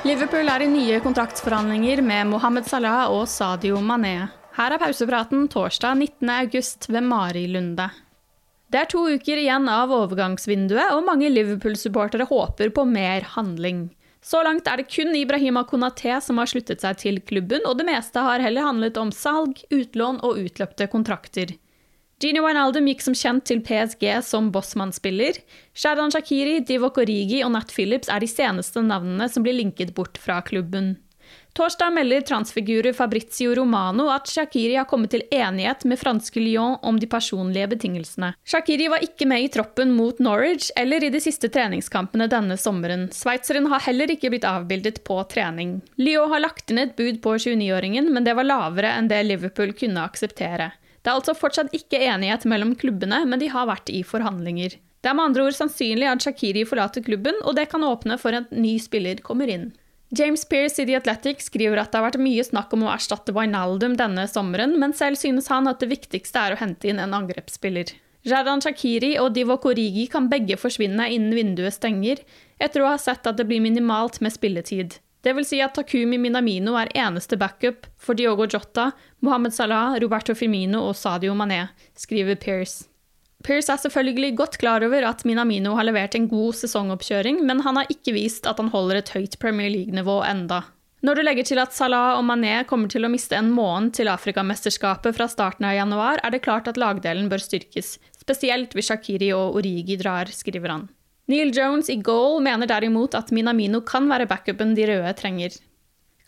Liverpool er i nye kontraktsforhandlinger med Mohammed Salah og Sadio Mané. Her er pausepraten torsdag 19. august ved Mari Lunde. Det er to uker igjen av overgangsvinduet, og mange Liverpool-supportere håper på mer handling. Så langt er det kun Ibrahima Konaté som har sluttet seg til klubben, og det meste har heller handlet om salg, utlån og utløpte kontrakter. Gini Wijnaldum gikk som kjent til PSG som bossmannsspiller. Shadan Shakiri, Divock Origi og Nat Phillips er de seneste navnene som blir linket bort fra klubben. Torsdag melder transfigurer Fabrizio Romano at Shakiri har kommet til enighet med franske Lyon om de personlige betingelsene. Shakiri var ikke med i troppen mot Norwich eller i de siste treningskampene denne sommeren. Sveitseren har heller ikke blitt avbildet på trening. Lyon har lagt inn et bud på 29-åringen, men det var lavere enn det Liverpool kunne akseptere. Det er altså fortsatt ikke enighet mellom klubbene, men de har vært i forhandlinger. Det er med andre ord sannsynlig at Shakiri forlater klubben, og det kan åpne for at en ny spiller kommer inn. James Pearce i The Athletic skriver at det har vært mye snakk om å erstatte Wijnaldum denne sommeren, men selv synes han at det viktigste er å hente inn en angrepsspiller. Jadan Shakiri og Divok Origi kan begge forsvinne innen vinduet stenger, etter å ha sett at det blir minimalt med spilletid. Det vil si at Takumi Minamino er eneste backup for Diogo Jota, Mohammed Salah, Roberto Firmino og Sadio Mané, skriver Pearce. Pearce er selvfølgelig godt klar over at Minamino har levert en god sesongoppkjøring, men han har ikke vist at han holder et høyt Premier League-nivå enda. Når du legger til at Salah og Mané kommer til å miste en måned til Afrikamesterskapet fra starten av januar, er det klart at lagdelen bør styrkes, spesielt hvis Shakiri og Origi drar, skriver han. Neil Jones i goal mener derimot at Minamino kan være backupen de røde trenger.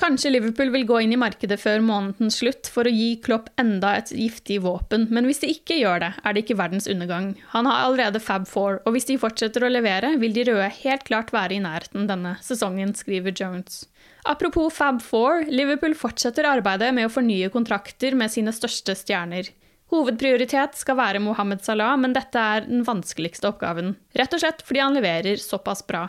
Kanskje Liverpool vil gå inn i markedet før månedens slutt for å gi Klopp enda et giftig våpen, men hvis de ikke gjør det, er det ikke verdens undergang. Han har allerede Fab Four, og hvis de fortsetter å levere, vil de røde helt klart være i nærheten denne sesongen, skriver Jones. Apropos Fab Four, Liverpool fortsetter arbeidet med å fornye kontrakter med sine største stjerner. Hovedprioritet skal være Mohammed Salah, men dette er den vanskeligste oppgaven. Rett og slett fordi han leverer såpass bra.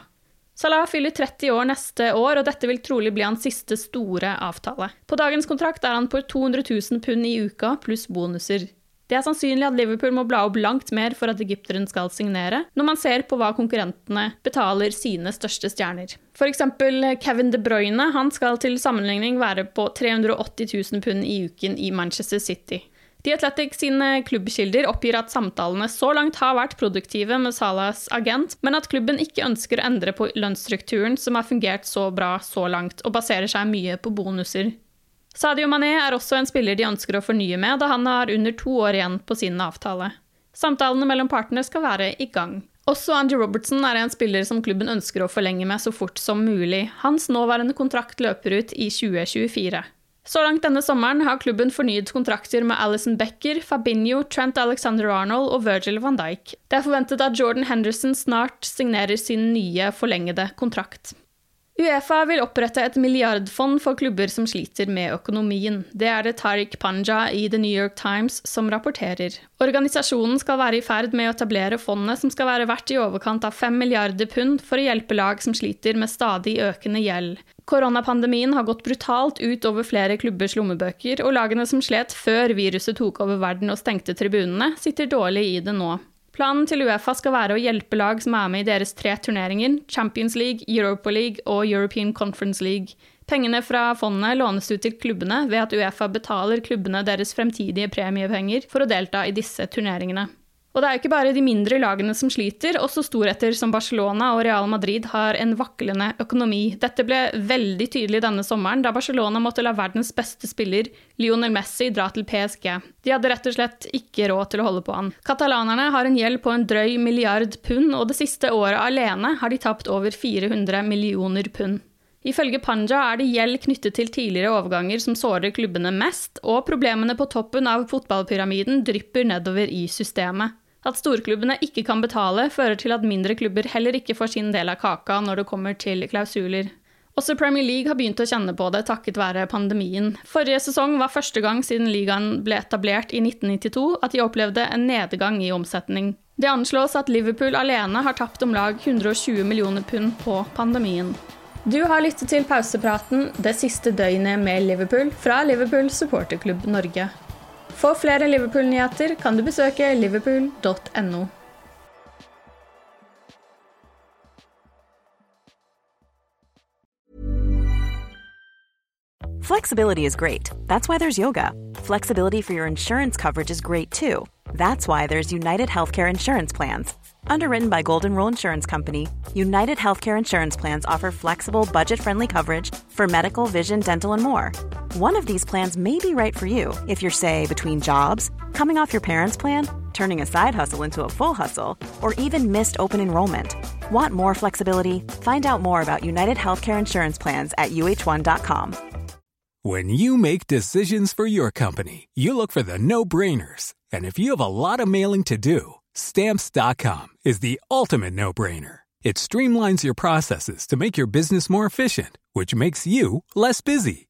Salah fyller 30 år neste år, og dette vil trolig bli hans siste store avtale. På dagens kontrakt er han på 200 000 pund i uka pluss bonuser. Det er sannsynlig at Liverpool må bla opp langt mer for at egypteren skal signere, når man ser på hva konkurrentene betaler sine største stjerner. F.eks. Kevin De Bruyne han skal til sammenligning være på 380 000 pund i uken i Manchester City. The Athletic sine klubbkilder oppgir at samtalene så langt har vært produktive med Salas agent, men at klubben ikke ønsker å endre på lønnsstrukturen som har fungert så bra så langt, og baserer seg mye på bonuser. Sadio Mané er også en spiller de ønsker å fornye med, da han har under to år igjen på sin avtale. Samtalene mellom partene skal være i gang. Også Andy Robertson er en spiller som klubben ønsker å forlenge med så fort som mulig. Hans nåværende kontrakt løper ut i 2024. Så langt denne sommeren har klubben fornyet kontrakter med Alison Becker, Fabinho, Trent Alexander-Arnold og Virgil van Dijk. Det er forventet at Jordan Henderson snart signerer sin nye forlengede kontrakt. Uefa vil opprette et milliardfond for klubber som sliter med økonomien. Det er det Tariq Panja i The New York Times som rapporterer. Organisasjonen skal være i ferd med å etablere fondet, som skal være verdt i overkant av 5 milliarder pund for å hjelpe lag som sliter med stadig økende gjeld. Koronapandemien har gått brutalt ut over flere klubbers lommebøker, og lagene som slet før viruset tok over verden og stengte tribunene, sitter dårlig i det nå. Planen til Uefa skal være å hjelpe lag som er med i deres tre turneringer, Champions League, Europa League og European Conference League. Pengene fra fondet lånes ut til klubbene ved at Uefa betaler klubbene deres fremtidige premiepenger for å delta i disse turneringene. Og det er jo ikke bare de mindre lagene som sliter, også storheter som Barcelona og Real Madrid har en vaklende økonomi. Dette ble veldig tydelig denne sommeren, da Barcelona måtte la verdens beste spiller, Lionel Messi, dra til PSG. De hadde rett og slett ikke råd til å holde på han. Katalanerne har en gjeld på en drøy milliard pund, og det siste året alene har de tapt over 400 millioner pund. Ifølge Panja er det gjeld knyttet til tidligere overganger som sårer klubbene mest, og problemene på toppen av fotballpyramiden drypper nedover i systemet. At storklubbene ikke kan betale, fører til at mindre klubber heller ikke får sin del av kaka når det kommer til klausuler. Også Premier League har begynt å kjenne på det takket være pandemien. Forrige sesong var første gang siden ligaen ble etablert i 1992 at de opplevde en nedgang i omsetning. Det anslås at Liverpool alene har tapt om lag 120 millioner pund på pandemien. Du har lyttet til pausepraten det siste døgnet med Liverpool fra Liverpool supporterklubb Norge. For flere Liverpool-nyheter kan du besøke liverpool.no. Flexibility is great. That's why there's yoga. Flexibility for your insurance coverage is great too. That's why there's United Healthcare Insurance Plans. Underwritten by Golden Rule Insurance Company, United Healthcare Insurance Plans offer flexible, budget friendly coverage for medical, vision, dental, and more. One of these plans may be right for you if you're, say, between jobs, coming off your parents' plan, turning a side hustle into a full hustle, or even missed open enrollment. Want more flexibility? Find out more about United Healthcare Insurance Plans at uh1.com. When you make decisions for your company, you look for the no brainers. And if you have a lot of mailing to do, stamps.com is the ultimate no brainer. It streamlines your processes to make your business more efficient, which makes you less busy.